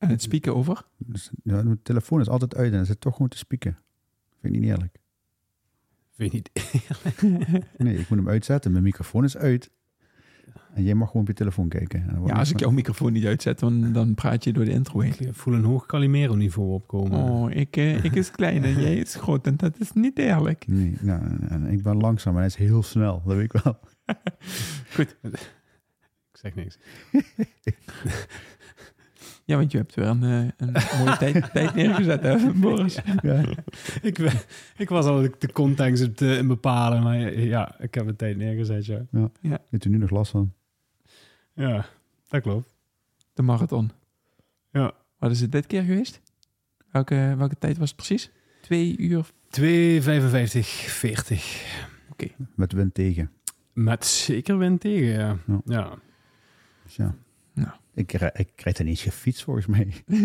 En het spieken over? Dus, ja, mijn telefoon is altijd uit en hij zit toch gewoon te spieken. Vind ik niet eerlijk. Vind je niet? Nee, ik moet hem uitzetten. Mijn microfoon is uit. En jij mag gewoon op je telefoon kijken. En dan Ja, als ik jouw microfoon niet uitzet, dan, dan praat je door de intro heen. Ik voel een hoog Calimero niveau opkomen. Oh, ik, eh, ik is klein en jij is groot en dat is niet eerlijk. Nee, nou, en ik ben langzaam en hij is heel snel. Dat weet ik wel. Ik zeg niks. Ja, want je hebt weer een, eh, een mooie tijd, tijd neergezet, hè, Boris? Ja. ik, ik was al de context eh, bepalen, maar ja, ik heb een tijd neergezet, ja. Heeft u nu nog last van? Ja, dat klopt. De marathon. Ja. Wat is het dit keer geweest? Welke, welke tijd was het precies? Twee uur? 2,55, 40. Met wind tegen. Met zeker wind tegen, ja. Ja. Ja. Dus ja. Nou. Ik, ik krijg er niet eens gefietst volgens mij.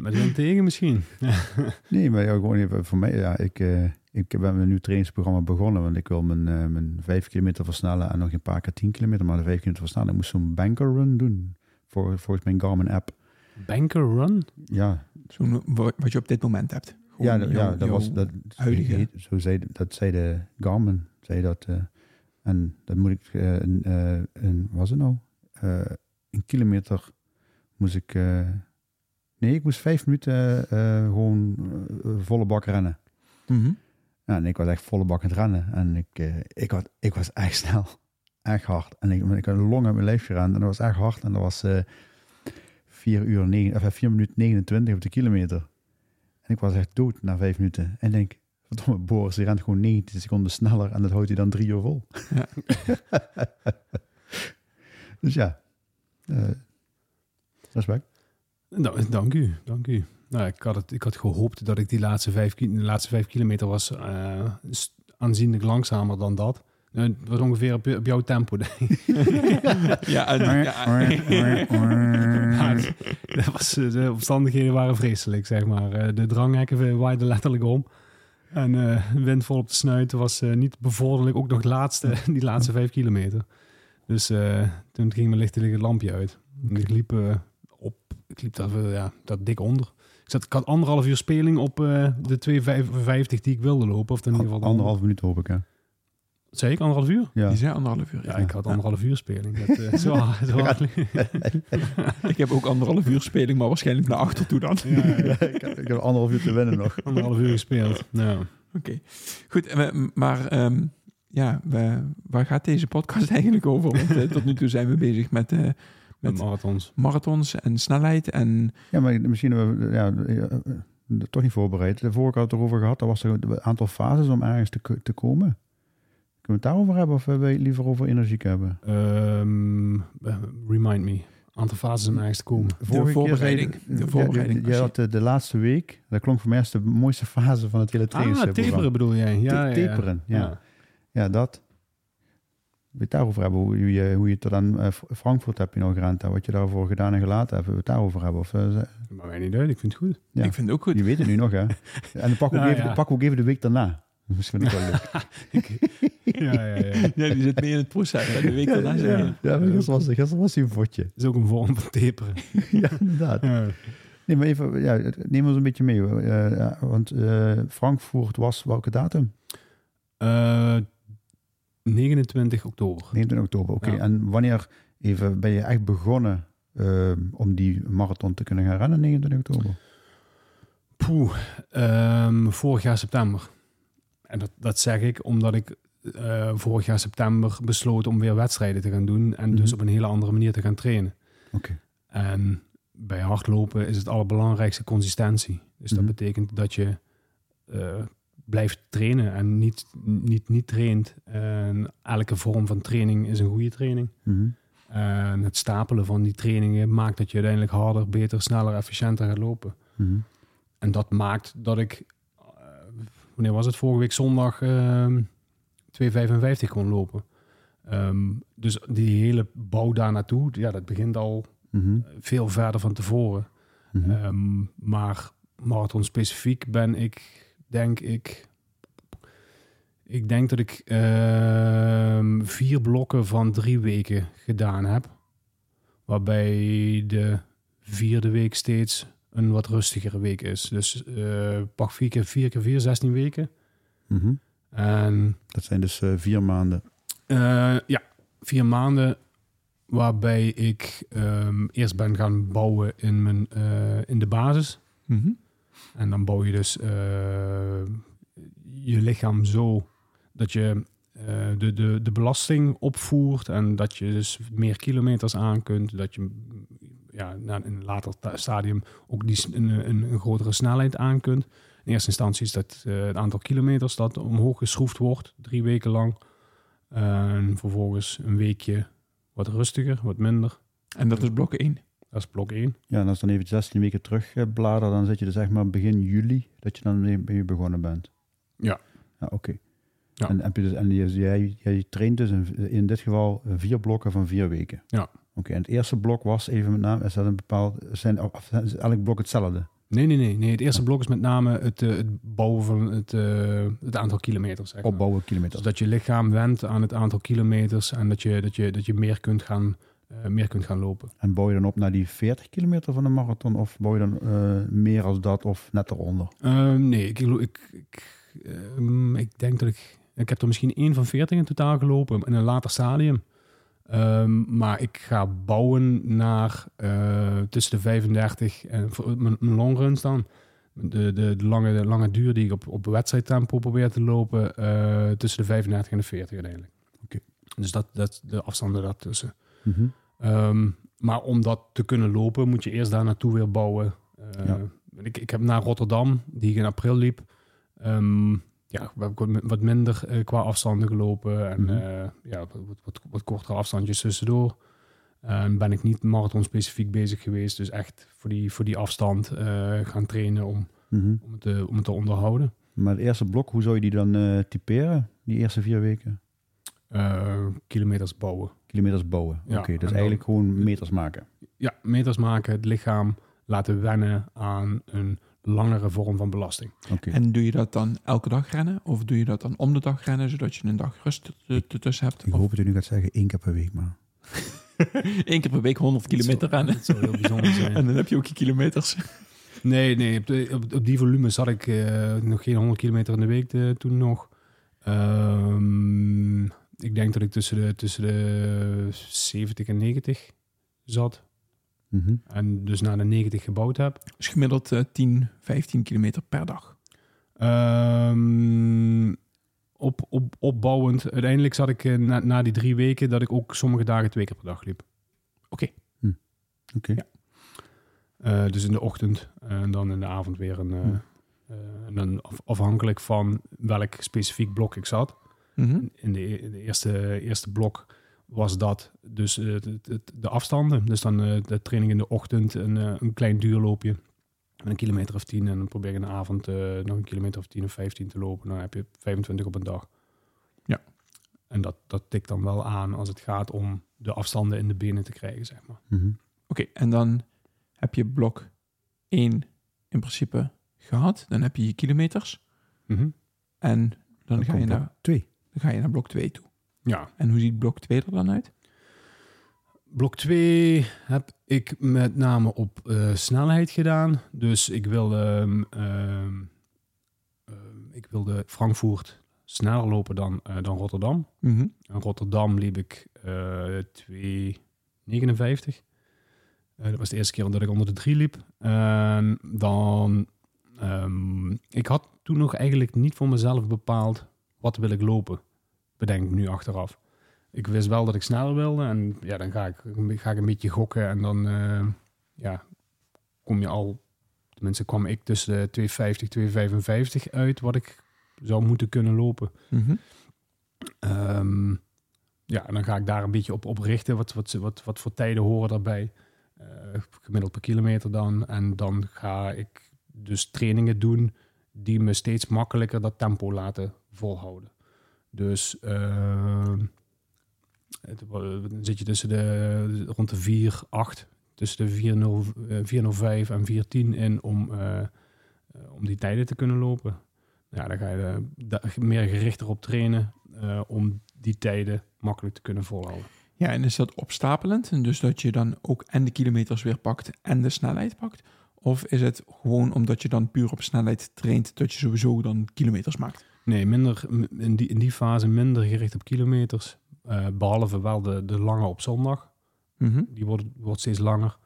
Met wind tegen misschien. Nee, maar ja, gewoon even voor mij. Ja, ik, eh, ik ben met een nieuw trainingsprogramma begonnen. Want ik wil mijn, eh, mijn 5 kilometer versnellen en nog een paar keer 10 kilometer. Maar de 5 kilometer versnellen. Ik moest zo'n banker run doen. Voor, volgens mijn Garmin app. Banker Run? Ja, Zo'n wa- wat je op dit moment hebt. Gewoon ja, dat- ja dat was dat. huidige. heet- Zo zei, dat zei de Garmin. Zei dat. eh, en dat moet ik. eh, een, eh, was het nou? Eh, een kilometer moest ik. eh, nee, ik moest vijf minuten eh, gewoon volle bak rennen. Ja, en ik was echt volle bak aan het rennen. En ik, ik, was, ik was echt snel. Echt hard. En ik, ik had een long uit mijn lijf gerend. En dat was echt hard. En dat was eh 4 uur, negen, of 4 minuten 29 op de kilometer. En ik was echt dood na 5 minuten. En ik denk, verdomme, Boris, die rent gewoon 19 seconden sneller. En dat houdt hij dan 3 uur vol. Ja. dus ja. eh, respect. Nou, dank u, dank u. Nou, ik, had het, ik had gehoopt dat ik die laatste vijf, de laatste vijf kilometer was eh, aanzienlijk langzamer dan dat. Eh, Het was ongeveer op, op jouw tempo. denk ik. Ja, en, ja, Ja, dat was, eh, de omstandigheden waren vreselijk, zeg maar. Eh, De dranghekken waaiden letterlijk om. En eh, wind vol op de snuit was eh, niet bevorderlijk. Ook nog laatste, die laatste vijf kilometer. Dus eh, toen ging mijn lichte het lampje uit. En ik liep eh, op, ik liep daar, eh, ja, daar dik onder. Ik, zat, ik had anderhalf uur speling op eh, de 2,55 die ik wilde lopen. Of in ieder geval Anderhalf minuut hoop ik, hè. Zei ik anderhalf uur? Ja. die zijn anderhalf uur. Ja, ik had anderhalf uur speling. Dat, eh, zo, zo. Ik heb ook anderhalf uur speling, maar waarschijnlijk naar achter toe dan. Ja, ik, heb, ik heb anderhalf uur te winnen nog. Anderhalf uur gespeeld. Ja. Oké, goed. Maar ehm, ja, we, waar gaat deze podcast eigenlijk over? Want eh, tot nu toe zijn we bezig met, eh, Met marathons. marathons en snelheid. En Ja, maar misschien hebben we ja, eh, toch niet voorbereid. De vorige had het erover gehad, dat was er een aantal fases om ergens te, te komen. Kunnen we het daarover hebben of wil je liever over energiek hebben? Ehm, eh, remind me. Aantal fases om ergens te komen. Vorige keer voorbereiding. je- De voorbereiding, Je, je- had de, de laatste week, dat klonk voor mij als de mooiste fase van het hele Ah, trainingsprogramma. taperen bedoel jij? Ja, Ta- ja, ja. taperen, ja. Ja, dat. Je het daarover hebben? Hoe je, hoe je tot aan eh, Frankfurt heb je nog gerend en wat je daarvoor gedaan en gelaten hebt. Je het daarover hebben? Of, eh, Maar mij niet uit, ik vind het goed. Ja. ik vind het ook goed. je weet het nu nog, hè? En dan pak ook, Nou, even, ja. pak ook even de week daarna. Misschien ook wel leuk. Ja, ja, ja. Ja, die zit mee in het proces. hè. De week daarna zijn we- ja, ja, maar gisteren was, gisteren was hij een vodje. Dat is ook een vorm van taperen. ja, inderdaad. Ja. Nee, maar even, ja, neem ons een beetje mee. Eh, ja, want eh, Frankfurt was welke datum? Eh, 29 oktober. 29 oktober, oké. Ja. En wanneer even ben je echt begonnen eh, om die marathon te kunnen gaan rennen, 29 oktober? Poeh, ehm, vorig jaar september. En dat, dat zeg ik omdat ik eh, vorig jaar september besloot om weer wedstrijden te gaan doen. En dus Mhm. op een hele andere manier te gaan trainen. Oké. En bij hardlopen is het allerbelangrijkste consistentie. Dus Mhm. dat betekent dat je eh, blijft trainen en niet, niet, niet traint. En elke vorm van training is een goede training. Mhm. En het stapelen van die trainingen maakt dat je uiteindelijk harder, beter, sneller, efficiënter gaat lopen. Mhm. En dat maakt dat ik, eh, wanneer was het, vorige week zondag, ehm 2,55 kon lopen. Ehm, dus die hele bouw daar naartoe, ja, dat begint al Mhm. veel verder van tevoren. Ehm, maar marathon specifiek ben ik, denk ik, ik denk dat ik ehm, vier blokken van drie weken gedaan heb. Waarbij de vierde week steeds een wat rustigere week is. Dus eh pak vier keer vier keer vier, 16 weken. Mhm. En Dat zijn dus eh, vier maanden. eh, ja, vier maanden waarbij ik ehm, eerst ben gaan bouwen in, mijn, in de basis. Mhm. En dan bouw je dus eh, je lichaam zo dat je eh, de, de, de belasting opvoert en dat je dus meer kilometers aan kunt. Dat je ja, in een later ta- stadium ook die, een, een, grotere snelheid aan kunt. In eerste instantie is dat eh, het aantal kilometers dat omhoog geschroefd wordt, drie weken lang. En vervolgens een weekje wat rustiger, wat minder. En dat is blok 1. Dat is blok 1. Ja, en als je dan even 16 weken terug eh, bladeren, dan zit je dus zeg maar begin juli dat je dan mee, begonnen bent. Ja. Ja, oké. Ja. En, heb je dus, en je- jij, jij traint dus in, in dit geval vier blokken van vier weken. Ja. Oké, en het eerste blok was even met name, is dat een bepaald, zijn, of is elk blok hetzelfde? Nee, nee, nee, nee. Het eerste blok is met name het, eh, het bouwen van het, eh, het aantal kilometers. Zeg maar. Opbouwen kilometers. Dus dat je lichaam wendt aan het aantal kilometers en dat je, dat je, dat je meer, kunt gaan, meer kunt gaan lopen. En bouw je dan op naar die 40 kilometer van de marathon? Of bouw je dan eh, meer als dat of net eronder? Eh, nee, ik, ik, ik, ik denk dat ik... Ik heb er misschien één van 40 in totaal gelopen in een later stadium. Ehm, maar ik ga bouwen naar eh, tussen de 35 en mijn, mijn longruns dan. De, de, de, lange, de lange duur die ik op, op wedstrijdtempo probeer te lopen, eh, tussen de 35 en de 40 uiteindelijk. Oké. Dus dat, dat, de afstanden daartussen. Mhm. Ehm, maar om dat te kunnen lopen, moet je eerst daar naartoe weer bouwen. Eh, Ja. ik, ik heb naar Rotterdam, die ik in april liep. ehm, ja, we hebben wat- minder eh, qua afstanden gelopen. En Mhm. eh, ja, wat, wat, wat kortere afstandjes tussendoor. En ben ik niet marathon specifiek bezig geweest. Dus echt voor die, voor die afstand gaan trainen om, Mhm. om, het te, om het te onderhouden. Maar het eerste blok, hoe zou je die dan typeren? Die eerste vier weken? Eh, kilometers bouwen. Kilometers bouwen. Ja, Oké, dus dan- eigenlijk gewoon meters maken. Ja, meters maken, het lichaam laten wennen aan een langere vorm van belasting. Oké. En doe je dat dan elke dag rennen? Of doe je dat dan om de dag rennen, zodat je een dag rust er- ertussen hebt? Ik Of hoop dat u nu gaat zeggen één keer per week, maar... één keer per week 100 kilometer Dat zou- rennen? Dat zou heel bijzonder zijn. En dan heb je ook je kilometers. Nee, nee op, de- op, op die volume zat ik eh, nog geen 100 kilometer in de week eh, toen nog. Ehm, ik denk dat ik tussen de, tussen de 70 en 90 zat. Mhm. En dus naar de 90 gebouwd heb. Dus gemiddeld eh, 10, 15 kilometer per dag. Ehm, op, op, opbouwend. Uiteindelijk zat ik eh, na, na die drie weken dat ik ook sommige dagen twee keer per dag liep. Oké. Ja. Eh, dus in de ochtend en dan in de avond weer een. eh, Hm. eh, en dan af- afhankelijk van welk specifiek blok ik zat. Mhm. In de, in de eerste, eerste blok was dat dus eh, het- het- het- de afstanden. Dus dan eh, de training in de ochtend, een, eh, een klein duurloopje. Met een kilometer of tien. En dan probeer ik in de avond eh, nog een kilometer of tien of vijftien te lopen. Dan heb je 25 op een dag. Ja. En dat, dat tikt dan wel aan als het gaat om de afstanden in de benen te krijgen, zeg maar. Mhm. Oké, en dan heb je blok 1 in principe gehad. Dan heb je je kilometers. Mhm. En dan, Dan ga je, naar, blok twee. Dan ga je naar blok 2 toe. Ja, En hoe ziet blok 2 er dan uit? Blok 2 heb ik met name op eh, snelheid gedaan. Dus ik wilde, ehm, ik wilde Frankfurt sneller lopen dan, eh, dan Rotterdam. Mhm. Rotterdam liep ik eh 2,59. Eh, dat was de eerste keer dat ik onder de 3 liep. Dan, ik had toen nog eigenlijk niet voor mezelf bepaald wat wil ik lopen. Bedenk ik nu achteraf. Ik wist wel dat ik sneller wilde en ja, dan ga ik, ga ik een beetje gokken en dan eh, ja, kom je al, tenminste kwam ik tussen de 250, 255 uit wat ik zou moeten kunnen lopen. Mhm. Ehm, ja, en dan ga ik daar een beetje op, op richten. Wat, wat, wat, wat voor tijden horen daarbij? Eh, gemiddeld per kilometer dan. En dan ga ik dus trainingen doen die me steeds makkelijker dat tempo laten volhouden. Dus ehm, het- dan zit je tussen de rond de 4, 8, tussen de 4, 405 en 410 in om, eh, eh, om die tijden te kunnen lopen. Ja, dan ga je er meer gerichter op trainen eh, om die tijden makkelijk te kunnen volhouden. Ja, en is dat opstapelend? En dus dat je dan ook en de kilometers weer pakt en de snelheid pakt? Of is het gewoon omdat je dan puur op snelheid traint dat je sowieso dan kilometers maakt? Nee, minder, in, die, in die fase minder gericht op kilometers. eh, behalve wel de, de lange op zondag. Mhm. Die wordt, wordt steeds langer.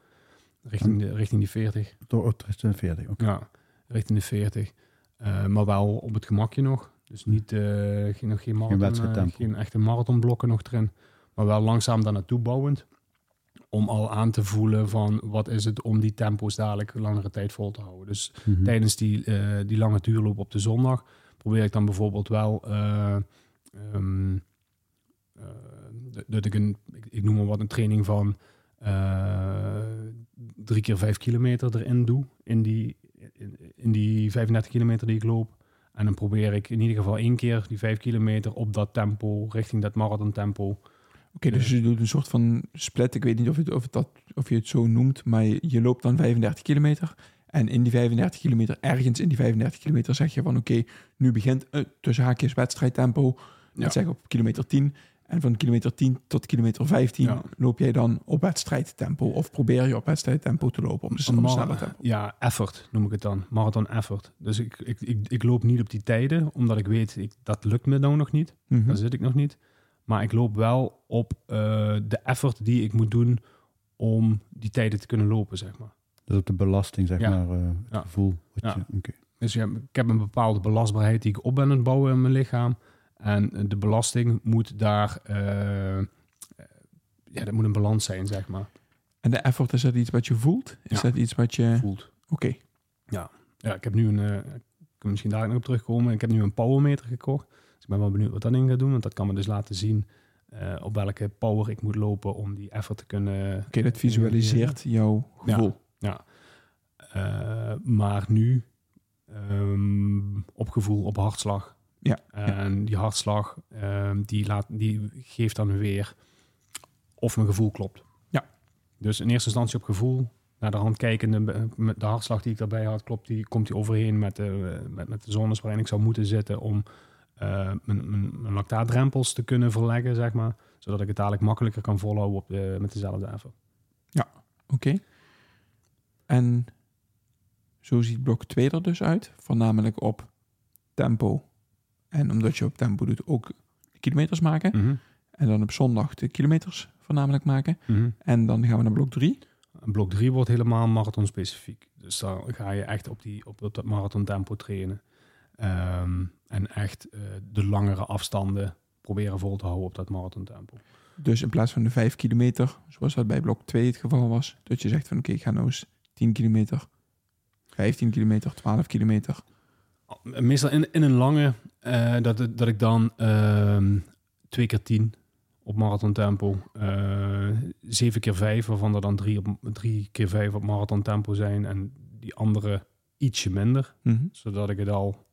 Richting, de, richting die 40. Door 40, oké. Ja, richting de 40. Eh, maar wel op het gemakje nog. Dus niet, eh, geen, nog geen, marathon, geen echte marathonblokken nog erin. Maar wel langzaam daar naartoe bouwend. Om al aan te voelen van wat is het om die tempo's dadelijk langere tijd vol te houden. Dus Mhm. tijdens die, die lange duurloop op de zondag probeer ik dan bijvoorbeeld wel eh, ehm, eh, dat- ik een, ik, noem maar wat, een training van eh, drie keer vijf kilometer erin doe in die, in, in die 35 kilometer die ik loop. En dan probeer ik in ieder geval één keer die vijf kilometer op dat tempo, richting dat marathon tempo. Oké, dus je doet een soort van split. Ik weet niet of, het, of, dat, of je het zo noemt, maar je, je loopt dan 35 kilometer. En in die 35 kilometer, ergens in die 35 kilometer, zeg je van oké, nu begint uh, tussen haakjes wedstrijdtempo. Ja. Dat zeg op kilometer 10. En van kilometer 10 tot kilometer 15 Ja. loop jij dan op wedstrijdtempo. Of probeer je op wedstrijdtempo te lopen, op de, op de Mar- snelle tempo. Ja, effort noem ik het dan. Marathon effort. Dus ik, ik, ik, ik loop niet op die tijden, omdat ik weet, ik, dat lukt me nou nog niet. Mhm. Daar zit ik nog niet. Maar ik loop wel op eh, de effort die ik moet doen om die tijden te kunnen lopen, zeg maar. Dus op de belasting, zeg Ja. maar, eh, het Ja. gevoel. Wat Ja. je, oké. Dus ja, ik heb een bepaalde belastbaarheid die ik op ben aan het bouwen in mijn lichaam. En de belasting moet daar, eh, eh, ja, dat moet een balans zijn, zeg maar. En de effort, is dat iets wat je voelt? Is Ja. dat iets wat je... Voelt. Oké, Ja, ik heb nu een, eh, ik kan misschien daar nog op terugkomen. Ik heb nu een powermeter gekocht. Dus ik ben wel benieuwd wat dat in gaat doen. Want dat kan me dus laten zien eh, op welke power ik moet lopen om die effort te kunnen... oké, dat visualiseert jouw gevoel. Eh, maar nu ehm, op gevoel, op hartslag. Ja, En die hartslag, ehm, die, laat, die geeft dan weer of mijn gevoel klopt. Ja. Dus in eerste instantie op gevoel. Naar de hand kijkende, eh, met de hartslag die ik daarbij had, klopt die, komt die overheen met de, eh, met, met de zones waarin ik zou moeten zitten om mijn, mijn, mijn lactaatdrempels te kunnen verleggen, zeg maar. Zodat ik het dadelijk makkelijker kan volhouden op de, met dezelfde effort. Oké. En zo ziet blok 2 er dus uit. Voornamelijk op tempo. En omdat je op tempo doet, ook de kilometers maken. Mhm. En dan op zondag de kilometers voornamelijk maken. Mhm. En dan gaan we naar blok 3. En Blok 3 wordt helemaal marathon specifiek. Dus dan ga je echt op, die, op dat marathon tempo trainen. Ehm, en echt eh, de langere afstanden proberen vol te houden op dat marathon tempo. Dus in plaats van de 5 kilometer, zoals dat bij blok 2 het geval was, dat je zegt van oké, ik ga nou eens 10 kilometer, 15 kilometer, 12 kilometer. Meestal in, in een lange, eh, dat, dat ik dan ehm twee keer tien op marathon tempo, eh, zeven keer vijf, waarvan er dan drie, op, drie keer vijf op marathon tempo zijn en die andere ietsje minder. Mhm. zodat ik het al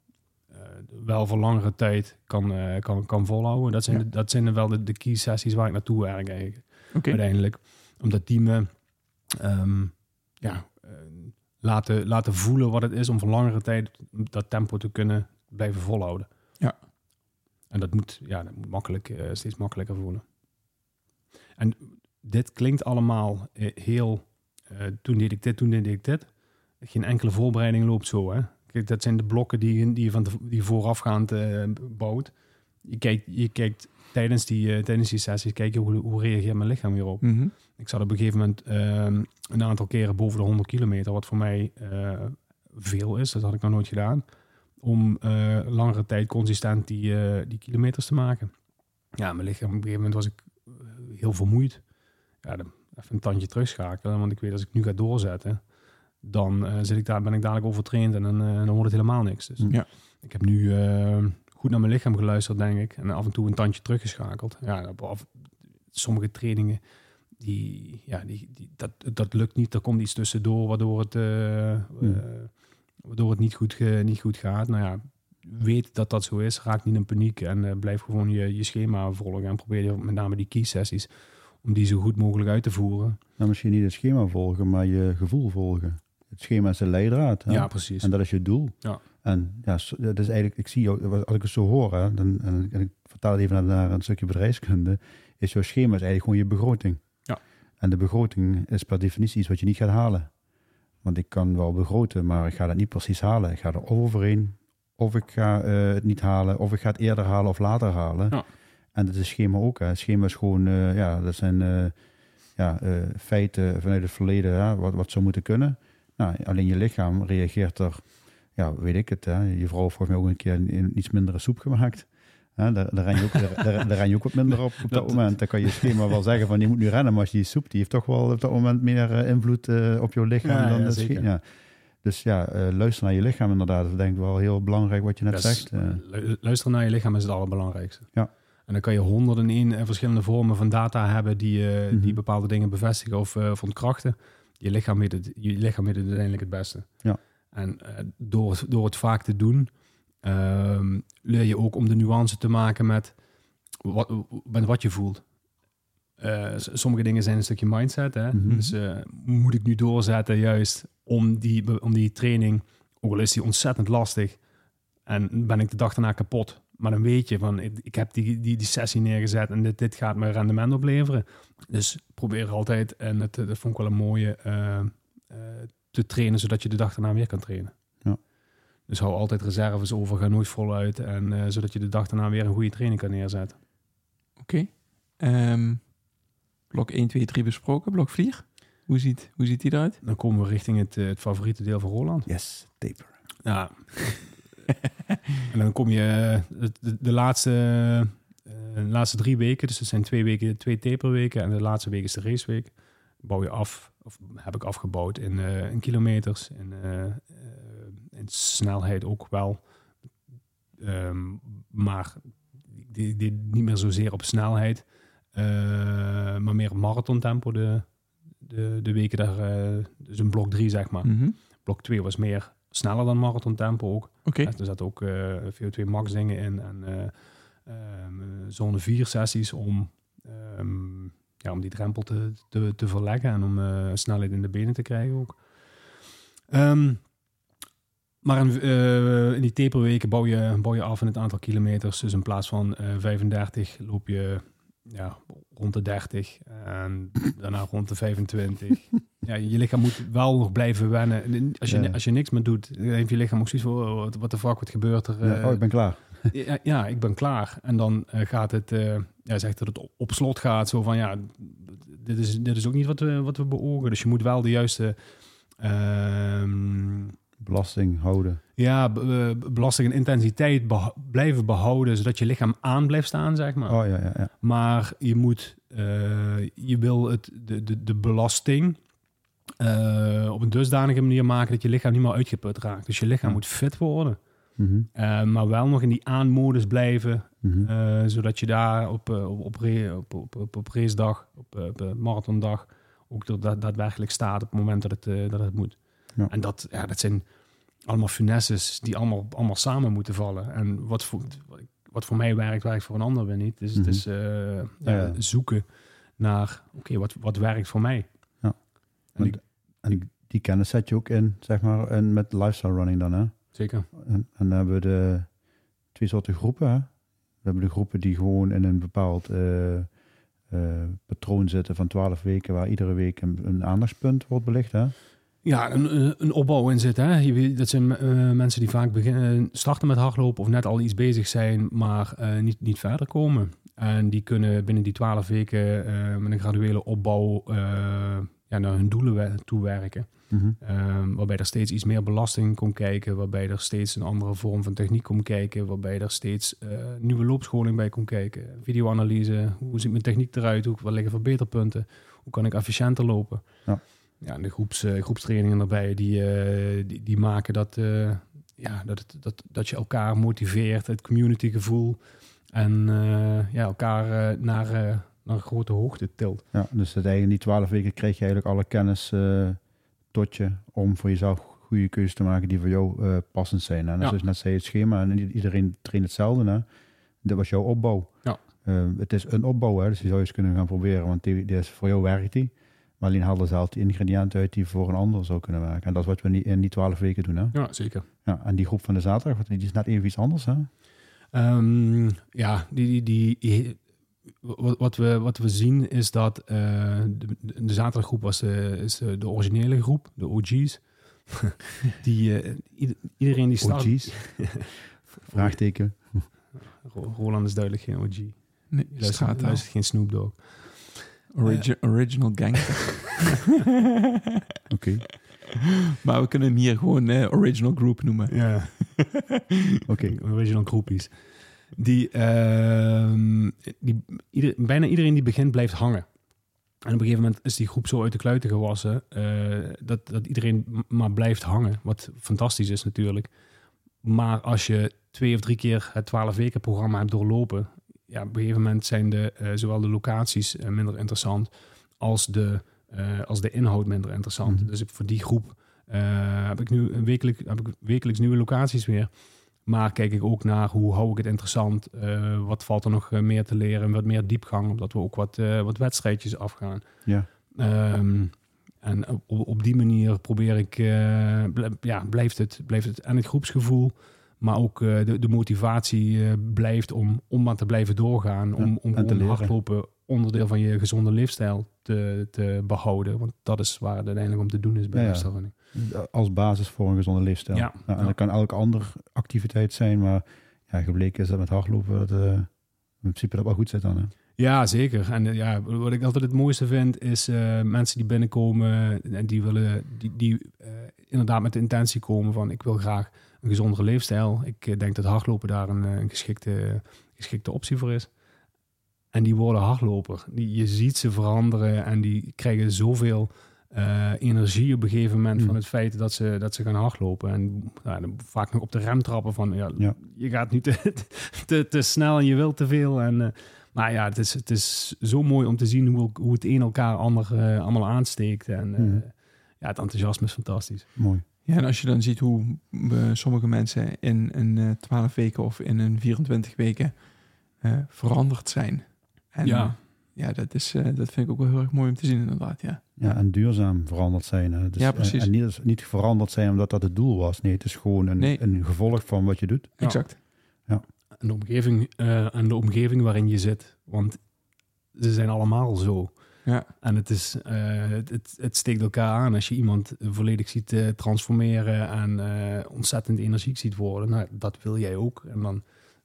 eh, wel voor langere tijd kan, eh, kan, kan volhouden. Dat zijn, Ja. de, dat zijn wel de, de key sessies waar ik naartoe werk eigenlijk, Oké, uiteindelijk. Omdat die me ehm, ja, eh, laten, laten voelen wat het is om voor langere tijd dat tempo te kunnen blijven volhouden. Ja. En dat moet, ja, dat moet makkelijk, eh, steeds makkelijker voelen. En dit klinkt allemaal eh, heel... eh, toen deed ik dit, toen deed ik dit. Geen enkele voorbereiding loopt zo, hè. Kijk, dat zijn de blokken die, je- die je van de, die voorafgaand eh, bouwt. Je kijkt, je kijkt tijdens, die, eh, tijdens die sessies, kijk je hoe, hoe reageert mijn lichaam hierop. Mhm. Ik zat op een gegeven moment ehm, een aantal keren boven de 100 kilometer, wat voor mij eh, veel is. Dat had ik nog nooit gedaan. om eh, langere tijd consistent die, die kilometers te maken. Ja, mijn lichaam, op een gegeven moment was ik heel vermoeid. Ja, dan even een tandje terugschakelen, want ik weet als ik nu ga doorzetten, dan zit ik daar, ben ik dadelijk overtraind en dan, dan wordt het helemaal niks. Dus Ja. ik heb nu eh, goed naar mijn lichaam geluisterd, denk ik, en af en toe een tandje teruggeschakeld. Ja, af- sommige trainingen, die, ja, die, die, dat, dat lukt niet. Er komt iets tussendoor waardoor het, eh, Hmm. eh, waardoor het niet, goed ge- niet goed gaat. Nou ja, weet dat dat zo is. Raak niet in paniek en eh, blijf gewoon je, je schema volgen. En probeer met name die key sessies om die zo goed mogelijk uit te voeren. Nou, misschien niet het schema volgen, maar je gevoel volgen. Het schema is de leidraad. Hè? Ja, precies. En dat is je doel. Ja. En ja, dat is eigenlijk, ik zie jou, als ik het zo hoor, hè, dan, en, en ik vertaal het even naar, een stukje bedrijfskunde, is jouw schema is eigenlijk gewoon je begroting. Ja. En de begroting is per definitie iets wat je niet gaat halen. Want ik kan wel begroten, maar ik ga dat niet precies halen. Ik ga er overheen, of ik ga eh, het niet halen, of ik ga het eerder halen of later halen. Ja. En dat is schema ook. Hè. Schema is gewoon, eh, ja, dat zijn eh, ja, feiten vanuit het verleden, hè, wat, wat zou moeten kunnen. Nou, alleen je lichaam reageert er, ja, weet ik het. Hè. Je vrouw heeft volgens mij ook een keer een, een iets mindere soep gemaakt. Hè, daar, daar, ren je ook, daar, daar, ren je ook wat minder op op dat, moment. Dan kan je schema wel zeggen van je moet nu rennen, maar als je die soep, die heeft toch wel op dat moment meer eh, invloed eh, op je lichaam Ja, dan ja, het schema. Dus ja, eh, luister naar je lichaam inderdaad. Dat is denk ik wel heel belangrijk wat je net zegt. lu- Luisteren naar je lichaam is het allerbelangrijkste. Ja. En dan kan je honderden in verschillende vormen van data hebben die, eh, Mhm. die bepaalde dingen bevestigen of, of ontkrachten. Je lichaam weet het, je lichaam weet het uiteindelijk het beste. Ja. En eh, door, het- door het vaak te doen, ehm, leer je ook om de nuance te maken met wat, met wat je voelt. Eh, sommige dingen zijn een stukje mindset. Hè? Mhm. Dus eh, moet ik nu doorzetten juist om die, om die training, ook al is die ontzettend lastig, en ben ik de dag daarna kapot. Maar dan weet je van, ik, ik heb die, die, die sessie neergezet en dit, dit gaat me rendement opleveren. Dus probeer altijd, en het, dat vond ik wel een mooie, te trainen zodat je de dag daarna weer kan trainen. Ja. Dus hou altijd reserves over, ga nooit voluit. En eh, zodat je de dag daarna weer een goede training kan neerzetten. Oké. Ehm, blok 1, 2, 3 besproken. Blok 4. Hoe ziet, hoe ziet die eruit? Dan komen we richting het, eh, het favoriete deel van Roland. Yes, taper. Ja. en dan kom je eh, de, de, de laatste, eh, de laatste drie weken, dus het zijn twee weken, twee taperweken en de laatste week is de raceweek. Bouw je af, of heb ik afgebouwd in, eh, in kilometers, in, eh, eh, in snelheid ook wel. Ehm, maar die, die, niet meer zozeer op snelheid, maar meer op marathontempo de, de, de weken daar, dus een blok drie zeg maar. Mhm. Blok 2 was meer sneller dan marathon tempo ook. Oké. Er zaten ook eh, VO2 max dingen in en eh, ehm, eh, zone 4 sessies om, ehm, ja, om die drempel te, te, te verleggen en om eh, snelheid in de benen te krijgen ook. Ehm, maar in, eh, in die taperweken bouw je, bouw je af in het aantal kilometers. Dus in plaats van eh 35 loop je ja, rond de 30 en daarna rond de 25. ja, je lichaam moet wel nog blijven wennen. En Als je, Ja. als je niks meer doet, dan heeft je lichaam ook zoiets van, oh, wat, de fuck, wat gebeurt er? Ja, Eh, oh, ik ben klaar. Ja, ja, ik ben klaar. En dan eh, gaat het, eh, ja, zegt dat het op, slot gaat. Zo van, ja, dit is, dit is ook niet wat we, wat we beogen. Dus je moet wel de juiste... ehm, Belasting houden. ja, eh, belasting en intensiteit blijven behouden, zodat je lichaam aan blijft staan, zeg maar. Oh ja, ja, ja. Maar je moet, je wil het, de, de, de belasting op een dusdanige manier maken dat je lichaam niet meer uitgeput raakt. Dus je lichaam moet fit worden, Mhm, eh, maar wel nog in die aanmodus blijven, mhm. eh, zodat je daar op, eh, op, op, op, op, op, op racedag, op, op marathondag, ook dat dat daadwerkelijk staat op het moment dat het, dat het moet. Ja. En dat, ja, dat zijn allemaal finesses die allemaal, allemaal samen moeten vallen. En wat voor, wat voor mij werkt, werkt voor een ander weer niet. Dus Mhm. het is eh, ja, zoeken naar, oké, wat, wat werkt voor mij? Ja. En ik, En die kennis zet je ook in, zeg maar, en met lifestyle running dan, hè? Zeker. En, en dan hebben we de twee soorten groepen. Hè? We hebben de groepen die gewoon in een bepaald eh, eh, patroon zitten van 12 weken, waar iedere week een, een aandachtspunt wordt belicht. Hè? Ja, een, een- een opbouw in zit. Hè? Je dat zijn eh, mensen die vaak beginnen, starten met hardlopen of net al iets bezig zijn, maar eh, niet, niet verder komen. En die kunnen binnen die twaalf weken eh, met een graduele opbouw eh, ja, naar hun doelen we- Mhm. Ehm, waarbij er steeds iets meer belasting komt kijken, waarbij er steeds een andere vorm van techniek komt kijken, waarbij er steeds eh, nieuwe loopscholing bij komt kijken. Videoanalyse, hoe ziet mijn techniek eruit, hoe, waar liggen verbeterpunten, hoe kan ik efficiënter lopen. Ja. Ja, en de groeps, eh, groepstrainingen erbij, die, eh, die, die maken dat, ja, dat, het, dat, dat je elkaar motiveert, het communitygevoel en ja, elkaar naar, naar een grote hoogte tilt. Ja, dus dat eigenlijk in die twaalf weken kreeg je eigenlijk alle kennis tot je om voor jezelf goede keuzes te maken die voor jou eh, passend zijn. En Ja. zoals je net zei, het schema en iedereen traint hetzelfde. Hè? Dat was jouw opbouw. Ja. Eh, het is een opbouw, hè? dus die zou je eens kunnen gaan proberen, want die, die is, voor jou werkt die. Maar alleen haalde zelf die ingrediënten uit die voor een ander zou kunnen werken. En dat is wat we niet in die twaalf weken doen. Hè? Ja, zeker. Ja, en die groep van de zaterdag, die is net even iets anders. Hè? Ehm, ja, die, die, die, wat, wat, we, wat we zien is dat eh, de, de zaterdaggroep was de, is de, de originele groep, de OG's. die, eh, ieder- iedereen die start... OG's? Vraagteken. Ro- Roland is duidelijk geen OG. Nee, Luistert, straattaal. luistert geen Snoop Dogg. Origi- original gangster. Oké, maar we kunnen hem hier gewoon eh, original group noemen. Ja. oké. Original groepies. Die, ehm, die ieder, bijna iedereen die begint blijft hangen. En op een gegeven moment is die groep zo uit de kluiten gewassen eh, dat, dat iedereen maar blijft hangen. Wat fantastisch is natuurlijk. Maar als je twee of drie keer het 12 weken programma hebt doorlopen, ja, op een gegeven moment zijn de, eh, zowel de locaties eh, minder interessant als de, als de inhoud minder interessant. Mhm. Dus voor die groep heb ik nu een wekelijk, heb ik wekelijks nieuwe locaties weer. Maar kijk ik ook naar hoe hou ik het interessant? Eh, wat valt er nog eh, meer te leren? Wat meer diepgang, omdat we ook wat, eh, wat wedstrijdjes afgaan. Ja. Ehm, en op, op die manier probeer ik, ja, blijft het, blijft het en het groepsgevoel, maar ook de, de motivatie blijft om, om maar te blijven doorgaan. Om, om te gewoon leren. hardlopen onderdeel van je gezonde leefstijl te, te behouden. Want dat is waar het uiteindelijk om te doen is bij Ja, ja. Als basis voor een gezonde leefstijl. Ja, en ja. dat kan elke andere activiteit zijn, maar ja, gebleken is dat met hardlopen dat, eh, in principe dat wel goed zit dan. Hè? Ja, zeker. En eh, ja, wat ik altijd het mooiste vind, is eh, mensen die binnenkomen en die willen, die, die inderdaad met de intentie komen van ik wil graag een gezondere leefstijl. Ik denk dat hardlopen daar een, een geschikte, geschikte optie voor is. En die worden hardloper. Die, je ziet ze veranderen en die krijgen zoveel eh, energie op een gegeven moment Mm. van het feit dat ze, dat ze gaan hardlopen. En ja, dan vaak nog op de rem trappen van ja, Ja. je gaat nu te, te, te snel en je wilt te veel. En, eh, maar ja, het is, het is zo mooi om te zien hoe, hoe het een elkaar ander eh, allemaal aansteekt. En eh, Mm. ja, het enthousiasme is fantastisch. Mooi. Ja, en als je dan ziet hoe sommige mensen in een eh 12 weken of in een 24 weken eh, veranderd zijn. En Ja. Ja, dat, is, eh, dat vind ik ook wel heel erg mooi om te zien inderdaad, ja. Ja, en duurzaam veranderd zijn. Hè? Dus, Ja, en- precies. En, niet, niet veranderd zijn omdat dat het doel was. Nee, het is gewoon een, Nee. een gevolg van wat je doet. Ja. Exact. En de omgeving, eh, en de omgeving waarin je zit. Want ze zijn allemaal zo. Ja. En het, is, eh, het, het, het steekt elkaar aan als je iemand volledig ziet eh, transformeren en eh, ontzettend energiek ziet worden. Nou, dat wil jij ook. En dan,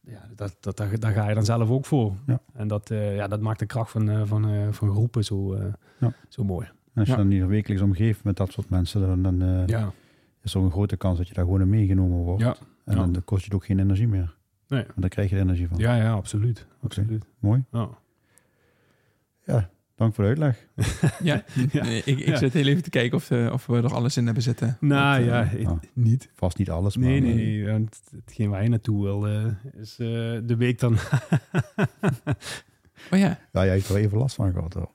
ja, dat, dat, daar, daar ga je dan zelf ook voor. Ja. En dat, eh, ja, dat maakt de kracht van, eh, van, eh, van groepen zo, eh, Ja. zo mooi. En als Ja. je dan niet wekelijks omgeeft met dat soort mensen, dan, dan eh, Ja, is er een grote kans dat je daar gewoon in meegenomen wordt. ja. En Ja. dan kost je het ook geen energie meer. Nee. Want dan krijg je er energie van. ja, ja absoluut. absoluut. Mooi. Ja. Dank voor de uitleg. Ja, Ja. Nee, ik, ik Ja. zit heel even te kijken of, eh, of we er alles in hebben zitten. Nou Want, eh, ja, ah. niet. Vast niet alles, maar Nee, eh, nee. want hetgeen waar je naartoe wil, is eh, de week dan. Oh ja, Ja, jij heeft er even last van gehad. Hoor.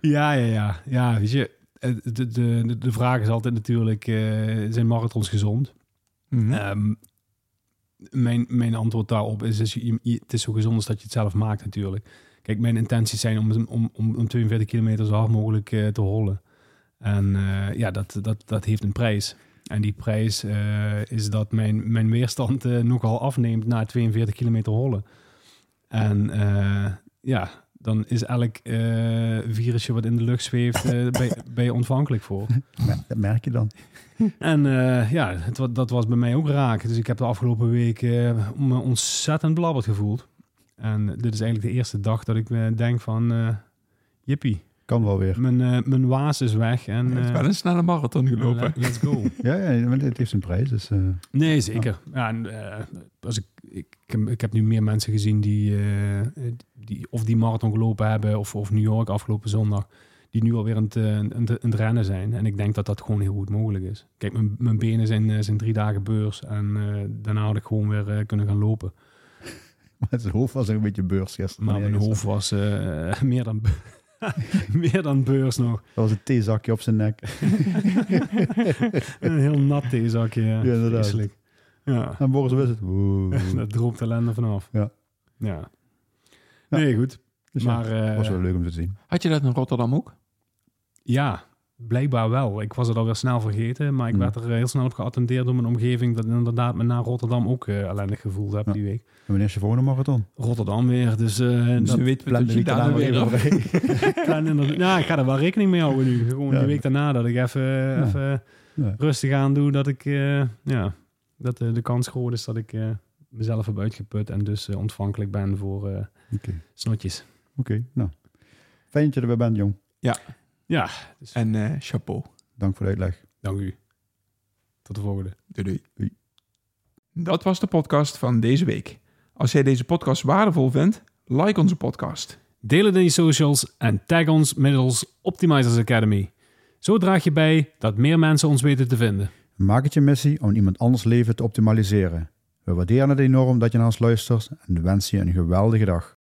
Ja, ja, ja. Ja, weet je, de, de, de, de vraag is altijd natuurlijk, eh, zijn marathons gezond? Mhm. Ehm, mijn, mijn antwoord daarop is, is je, je- het is zo gezond als dat je het zelf maakt natuurlijk. Kijk, mijn intenties zijn om, om, om, om 42 kilometer zo hard mogelijk eh, te hollen. En eh, ja, dat, dat, dat heeft een prijs. En die prijs eh, is dat mijn, mijn weerstand nogal afneemt na 42 kilometer hollen. En ja, dan is elk virusje wat in de lucht zweeft, eh, ben, je- ontvankelijk voor. Dat merk je dan. En ja, het, dat was bij mij ook raak. Dus ik heb de afgelopen week eh, me ontzettend blabberd gevoeld. En dit is eigenlijk de eerste dag dat ik eh, denk van... eh jippie, Kan wel weer. Mijn, eh, mijn waas is weg. En, hebt eh, wel een snelle marathon gelopen. let- let's go. Ja, ja want het heeft zijn prijs. Dus, eh, Nee, zeker. Ja, en, als ik, ik, ik, heb, ik heb nu meer mensen gezien die, eh, die of die marathon gelopen hebben of, of New York afgelopen zondag, die nu alweer aan het, aan het, het rennen zijn. En ik denk dat dat gewoon heel goed mogelijk is. Kijk, mijn, mijn benen zijn, zijn drie dagen beurs en eh, daarna had ik gewoon weer kunnen gaan lopen. maar zijn hoofd was een beetje beurs gisteren. Maar mijn hoofd was eh, meer, dan, meer dan beurs nog. Dat was een theezakje op zijn nek. Een heel nat theezakje. Ja, Ja, inderdaad. Vreselijk. Ja. En Boris wist het. Oeh. Dat droopt ellende vanaf. Ja. Ja. Ja. Nee, goed. Dus ja, maar eh, was wel leuk om te zien. Had je dat in Rotterdam ook? ja, blijkbaar wel. Ik was het alweer snel vergeten, maar ik Hmm. werd er heel snel op geattendeerd door mijn omgeving dat inderdaad me na Rotterdam ook eh, ellendig gevoeld heb Ja. die week. En wanneer is je volgende marathon? Rotterdam weer, dus eh Dus dat nu weten we Plan dat de je daar weer even Ja, ik ga er wel rekening mee houden nu. Gewoon Ja. die week daarna dat ik even, Ja. even Ja. rustig aan doe, dat ik, eh, ja, dat eh, de kans groot is dat ik eh, mezelf heb uitgeput en dus eh, ontvankelijk ben voor eh, Oké, snotjes. Oké, nou. Fijn dat je erbij bent, jong. Ja, dus En eh, chapeau. Dank voor de uitleg. dank u. Tot de volgende. Doei, doei. Doei. Dat was de podcast van deze week. Als jij deze podcast waardevol vindt, like onze podcast. Deel het in je socials en tag ons middels Optimizers Academy. Zo draag je bij dat meer mensen ons weten te vinden. Maak het je missie om iemand anders leven te optimaliseren. We waarderen het enorm dat je naar ons luistert en wensen je een geweldige dag.